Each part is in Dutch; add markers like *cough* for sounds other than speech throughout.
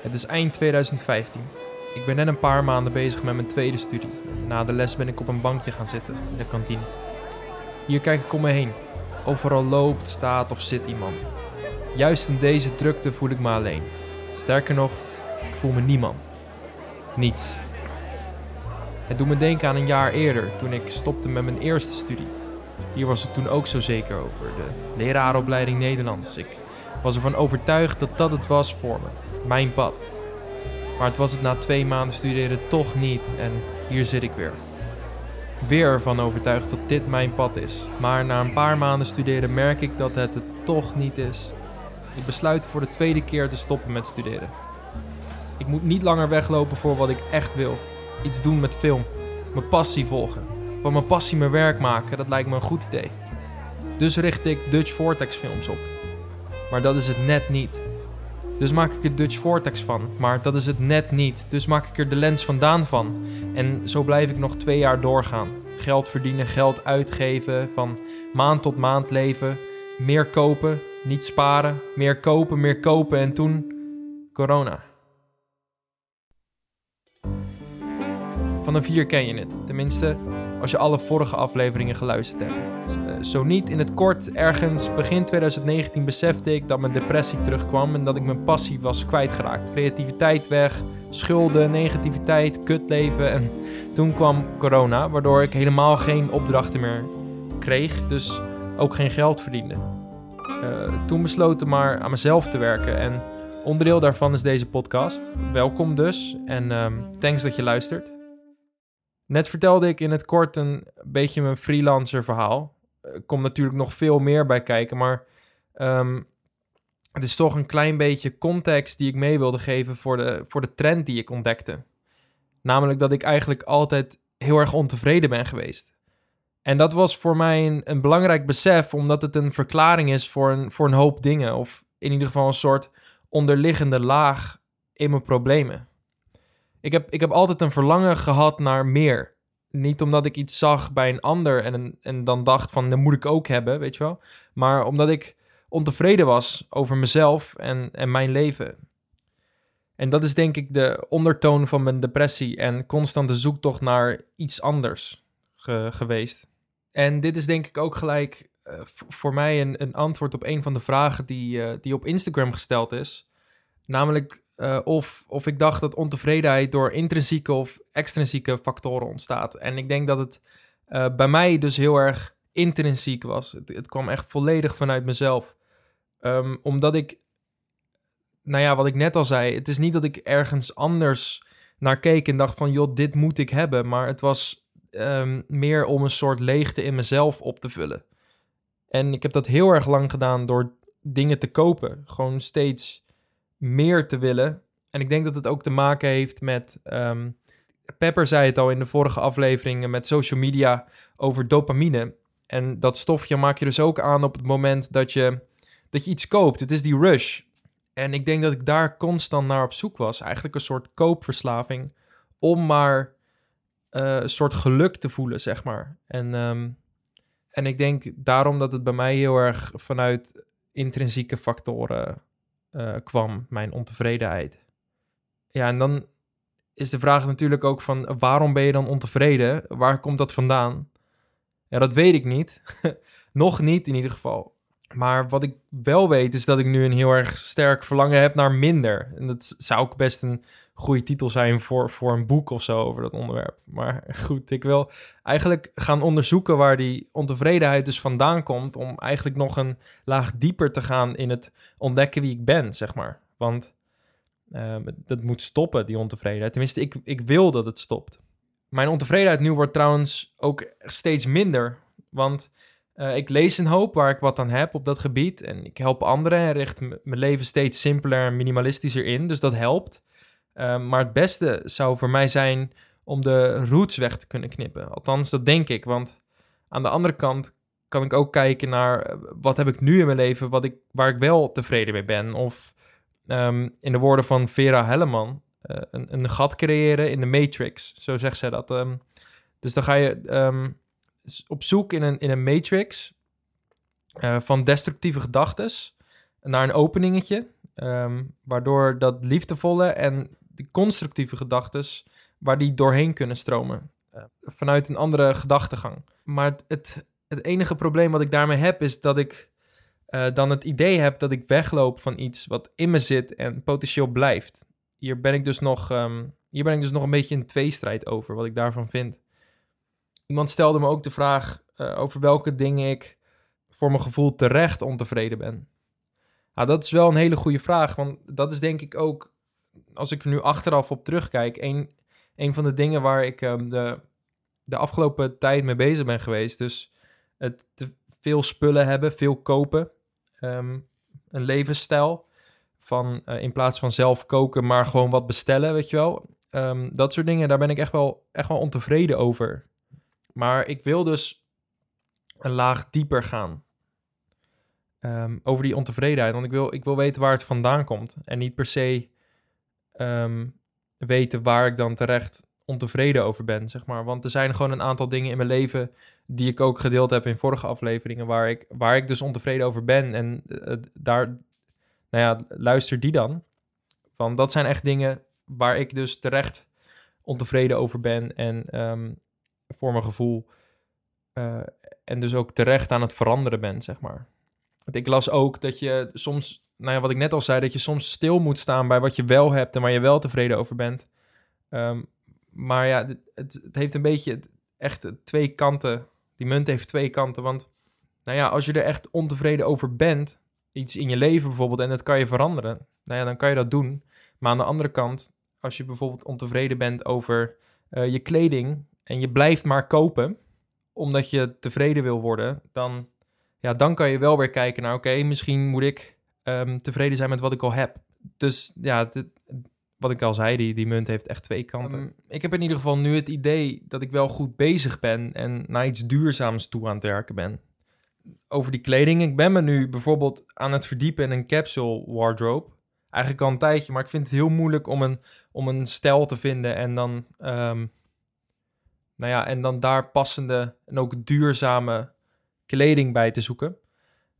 Het is eind 2015. Ik ben net een paar maanden bezig met mijn tweede studie. Na de les ben ik op een bankje gaan zitten in de kantine. Hier kijk ik om me heen. Overal loopt, staat of zit iemand. Juist in deze drukte voel ik me alleen. Sterker nog, ik voel me niemand. Niets. Het doet me denken aan een jaar eerder, toen ik stopte met mijn eerste studie. Hier was het toen ook zo zeker over, de leraaropleiding Nederlands. Ik was ervan overtuigd dat dat het was voor me, mijn pad. Maar het was het na twee maanden studeren toch niet en hier zit ik weer. Weer ervan overtuigd dat dit mijn pad is. Maar na een paar maanden studeren merk ik dat het het toch niet is. Ik besluit voor de tweede keer te stoppen met studeren. Ik moet niet langer weglopen voor wat ik echt wil. Iets doen met film. Mijn passie volgen. Van mijn passie mijn werk maken, dat lijkt me een goed idee. Dus richt ik Dutch Vortex films op. Maar dat is het net niet. Dus maak ik er Dutch Vortex van. Maar dat is het net niet. Dus maak ik er de lens vandaan van. En zo blijf ik nog twee jaar doorgaan. Geld verdienen, geld uitgeven, van maand tot maand leven. Meer kopen, niet sparen. Meer kopen, meer kopen. En toen corona. Van de vier ken je het. Tenminste, als je alle vorige afleveringen geluisterd hebt. Uh, zo niet, in het kort, ergens begin 2019 besefte ik dat mijn depressie terugkwam en dat ik mijn passie was kwijtgeraakt. Creativiteit weg, schulden, negativiteit, kutleven. En toen kwam corona, waardoor ik helemaal geen opdrachten meer kreeg, dus ook geen geld verdiende. Uh, toen besloten maar aan mezelf te werken en onderdeel daarvan is deze podcast. Welkom dus en um, thanks dat je luistert. Net vertelde ik in het kort een beetje mijn freelancer verhaal. Er komt natuurlijk nog veel meer bij kijken, maar um, het is toch een klein beetje context die ik mee wilde geven voor de, voor de trend die ik ontdekte. Namelijk dat ik eigenlijk altijd heel erg ontevreden ben geweest. En dat was voor mij een, een belangrijk besef, omdat het een verklaring is voor een, voor een hoop dingen. Of in ieder geval een soort onderliggende laag in mijn problemen. Ik heb, ik heb altijd een verlangen gehad naar meer. Niet omdat ik iets zag bij een ander en, en dan dacht van, dat moet ik ook hebben, weet je wel. Maar omdat ik ontevreden was over mezelf en, en mijn leven. En dat is denk ik de ondertoon van mijn depressie en constante zoektocht naar iets anders geweest. En dit is denk ik ook gelijk uh, voor mij een, een, antwoord op een van de vragen die, uh, die op Instagram gesteld is. Namelijk uh, of, of ik dacht dat ontevredenheid door intrinsieke of extrinsieke factoren ontstaat. En ik denk dat het uh, bij mij dus heel erg intrinsiek was. Het, het kwam echt volledig vanuit mezelf. Um, omdat ik, nou ja, wat ik net al zei, het is niet dat ik ergens anders naar keek en dacht van, joh, dit moet ik hebben. Maar het was um, meer om een soort leegte in mezelf op te vullen. En ik heb dat heel erg lang gedaan door dingen te kopen. Gewoon steeds meer te willen. En ik denk dat het ook te maken heeft met. Um, Pepper zei het al in de vorige afleveringen met social media over dopamine. En dat stofje maak je dus ook aan op het moment dat je, dat je iets koopt. Het is die rush. En ik denk dat ik daar constant naar op zoek was. Eigenlijk een soort koopverslaving. Om maar uh, een soort geluk te voelen, zeg maar. En, um, en ik denk daarom dat het bij mij heel erg vanuit intrinsieke factoren uh, kwam, mijn ontevredenheid. Ja, en dan is de vraag natuurlijk ook van waarom ben je dan ontevreden? Waar komt dat vandaan? Ja, dat weet ik niet. *laughs* Nog niet in ieder geval. Maar wat ik wel weet is dat ik nu een heel erg sterk verlangen heb naar minder. En dat zou ook best een goede titel zijn voor, voor een boek of zo over dat onderwerp. Maar goed, ik wil eigenlijk gaan onderzoeken waar die ontevredenheid dus vandaan komt. Om eigenlijk nog een laag dieper te gaan in het ontdekken wie ik ben, zeg maar. Want dat moet stoppen, die ontevredenheid. Tenminste, ik, ik wil dat het stopt. Mijn ontevredenheid nu wordt trouwens ook steeds minder. Want uh, ik lees een hoop waar ik wat aan heb op dat gebied. En ik help anderen en richt mijn leven steeds simpeler en minimalistischer in. Dus dat helpt. Uh, maar het beste zou voor mij zijn om de roots weg te kunnen knippen. Althans, dat denk ik. Want aan de andere kant kan ik ook kijken naar eh, wat heb ik nu in mijn leven wat ik, waar ik wel tevreden mee ben. Of um, in de woorden van Vera Helleman, uh, een, een, gat creëren in de matrix. Zo zegt zij dat. Um, dus dan ga je op zoek in een, in een matrix uh, van destructieve gedachten naar een openingetje. Ehm, waardoor dat liefdevolle en constructieve gedachten, waar die doorheen kunnen stromen. Uh, vanuit een andere gedachtegang. Maar het, het, enige probleem wat ik daarmee heb, is dat ik uh, dan het idee heb dat ik wegloop van iets wat in me zit en potentieel blijft. Hier ben ik dus nog, um, hier ben ik dus nog een beetje in tweestrijd over, wat ik daarvan vind. Iemand stelde me ook de vraag uh, over welke dingen ik voor mijn gevoel terecht ontevreden ben. Nou, dat is wel een hele goede vraag, want dat is denk ik ook, als ik er nu achteraf op terugkijk, een, een van de dingen waar ik um, de, de afgelopen tijd mee bezig ben geweest. Dus het te veel spullen hebben, veel kopen, um, een levensstijl van uh, in plaats van zelf koken, maar gewoon wat bestellen, weet je wel. Um, dat soort dingen, daar ben ik echt wel, echt wel ontevreden over. Maar ik wil dus een laag dieper gaan. Over die ontevredenheid. Want ik wil, ik wil weten waar het vandaan komt. En niet per se um, weten waar ik dan terecht ontevreden over ben, zeg maar. Want er zijn gewoon een aantal dingen in mijn leven die ik ook gedeeld heb in vorige afleveringen, waar ik, waar ik dus ontevreden over ben. En uh, daar, nou ja, luister die dan. Want dat zijn echt dingen waar ik dus terecht ontevreden over ben. En um, voor mijn gevoel. Uh, en dus ook terecht aan het veranderen ben, zeg maar. Want ik las ook dat je soms, nou ja, wat ik net al zei, dat je soms stil moet staan bij wat je wel hebt en waar je wel tevreden over bent. Um, maar ja, het, het, heeft een beetje echt twee kanten. Die munt heeft twee kanten. Want nou ja, als je er echt ontevreden over bent, iets in je leven bijvoorbeeld, en dat kan je veranderen, nou ja, dan kan je dat doen. Maar aan de andere kant, als je bijvoorbeeld ontevreden bent over uh, je kleding en je blijft maar kopen, omdat je tevreden wil worden, dan, ja, dan kan je wel weer kijken naar, oké, misschien moet ik um, tevreden zijn met wat ik al heb. Dus ja, dit, wat ik al zei, die, die munt heeft echt twee kanten. Um, ik heb in ieder geval nu het idee dat ik wel goed bezig ben en naar iets duurzaams toe aan het werken ben. Over die kleding, ik ben me nu bijvoorbeeld aan het verdiepen in een capsule wardrobe. Eigenlijk al een tijdje, maar ik vind het heel moeilijk om een, om een stijl te vinden en dan, um, nou ja, en dan daar passende en ook duurzame kleding bij te zoeken.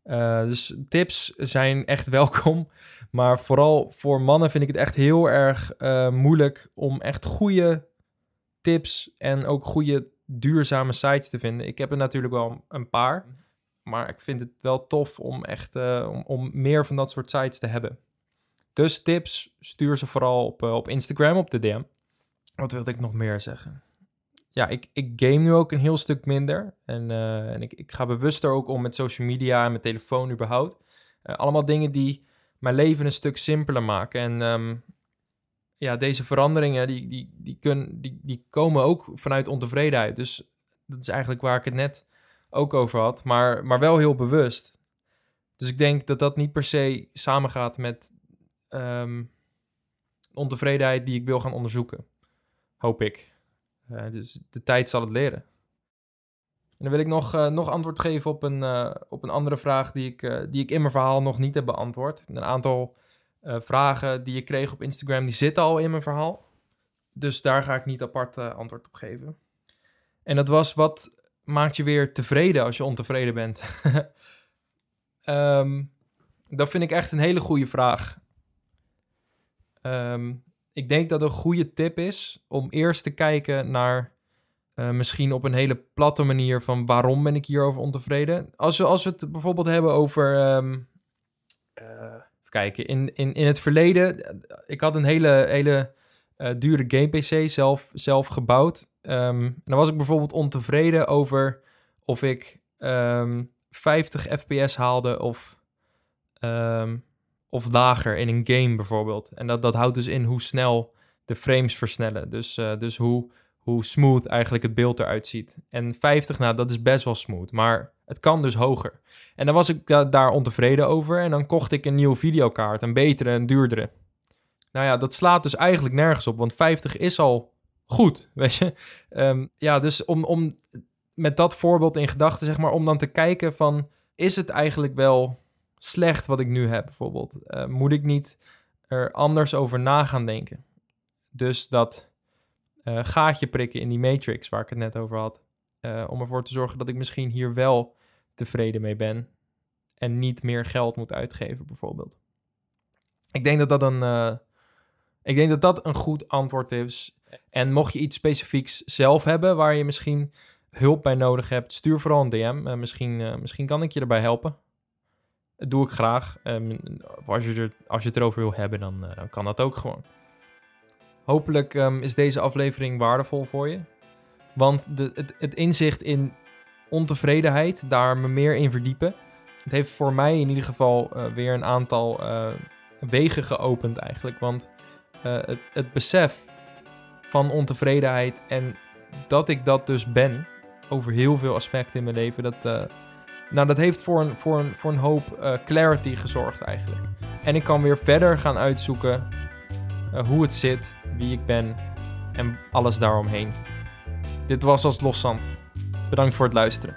Uh, dus tips zijn echt *laughs* welkom. Maar vooral voor mannen vind ik het echt heel erg uh, moeilijk om echt goede tips en ook goede duurzame sites te vinden. Ik heb er natuurlijk wel een paar. Maar ik vind het wel tof om echt uh, om, om, meer van dat soort sites te hebben. Dus tips, stuur ze vooral op, op Instagram, op de DM. Wat wilde ik nog meer zeggen? Ja, ik, ik game nu ook een heel stuk minder. En, uh, en ik, ik ga bewuster ook om met social media en met telefoon überhaupt. Uh, allemaal dingen die mijn leven een stuk simpeler maken. En um, ja, deze veranderingen die, die, die, die, die komen ook vanuit ontevredenheid. Dus dat is eigenlijk waar ik het net ook over had. Maar, maar wel heel bewust. Dus ik denk dat dat niet per se samengaat met um, ontevredenheid die ik wil gaan onderzoeken. Hoop ik. Uh, dus de tijd zal het leren. En dan wil ik nog, uh, nog antwoord geven op een, uh, op een andere vraag die ik, die ik in mijn verhaal nog niet heb beantwoord. Een aantal vragen die ik kreeg op Instagram, die zitten al in mijn verhaal. Dus daar ga ik niet apart antwoord op geven. En dat was, wat maakt je weer tevreden als je ontevreden bent? um, *laughs* dat vind ik echt een hele goede vraag. Um, ik denk dat een goede tip is om eerst te kijken naar uh, misschien op een hele platte manier van waarom ben ik hierover ontevreden. Als we, als we het bijvoorbeeld hebben over. Um, uh, even kijken, in, in, in het verleden, eh, ik had een hele, hele dure game PC zelf, zelf gebouwd. Um, en dan was ik bijvoorbeeld ontevreden over of ik um, 50 FPS haalde of um, of lager in een game bijvoorbeeld. En dat, dat houdt dus in hoe snel de frames versnellen. Dus, uh, dus hoe, hoe smooth eigenlijk het beeld eruit ziet. En 50, nou, dat is best wel smooth. Maar het kan dus hoger. En dan was ik da daar ontevreden over. En dan kocht ik een nieuwe videokaart. Een betere en duurdere. Nou ja, dat slaat dus eigenlijk nergens op. Want 50 is al goed, *laughs* weet je. Um, ja, dus om, om met dat voorbeeld in gedachten, zeg maar, om dan te kijken van... Is het eigenlijk wel slecht wat ik nu heb, bijvoorbeeld? Uh, moet ik niet er anders over na gaan denken? Dus dat uh, gaatje prikken in die matrix waar ik het net over had. Uh, om ervoor te zorgen dat ik misschien hier wel tevreden mee ben. En niet meer geld moet uitgeven, bijvoorbeeld. ik denk dat dat een, eh, ik denk dat dat een goed antwoord is. En mocht je iets specifieks zelf hebben waar je misschien hulp bij nodig hebt, stuur vooral een DM. Eh, misschien, eh, misschien kan ik je erbij helpen. Dat doe ik graag. Um, als, je er, als je het erover wil hebben, dan, dan kan dat ook gewoon. Hopelijk ehm, is deze aflevering waardevol voor je. Want de, het, het inzicht in ontevredenheid, daar me meer in verdiepen. Het heeft voor mij in ieder geval weer een aantal wegen geopend eigenlijk. Want het, het besef van ontevredenheid en dat ik dat dus ben over heel veel aspecten in mijn leven, dat, nou, dat heeft voor een, voor een, voor een hoop uh, clarity gezorgd eigenlijk. En ik kan weer verder gaan uitzoeken hoe het zit, wie ik ben en alles daaromheen. Dit was als loszand. Bedankt voor het luisteren.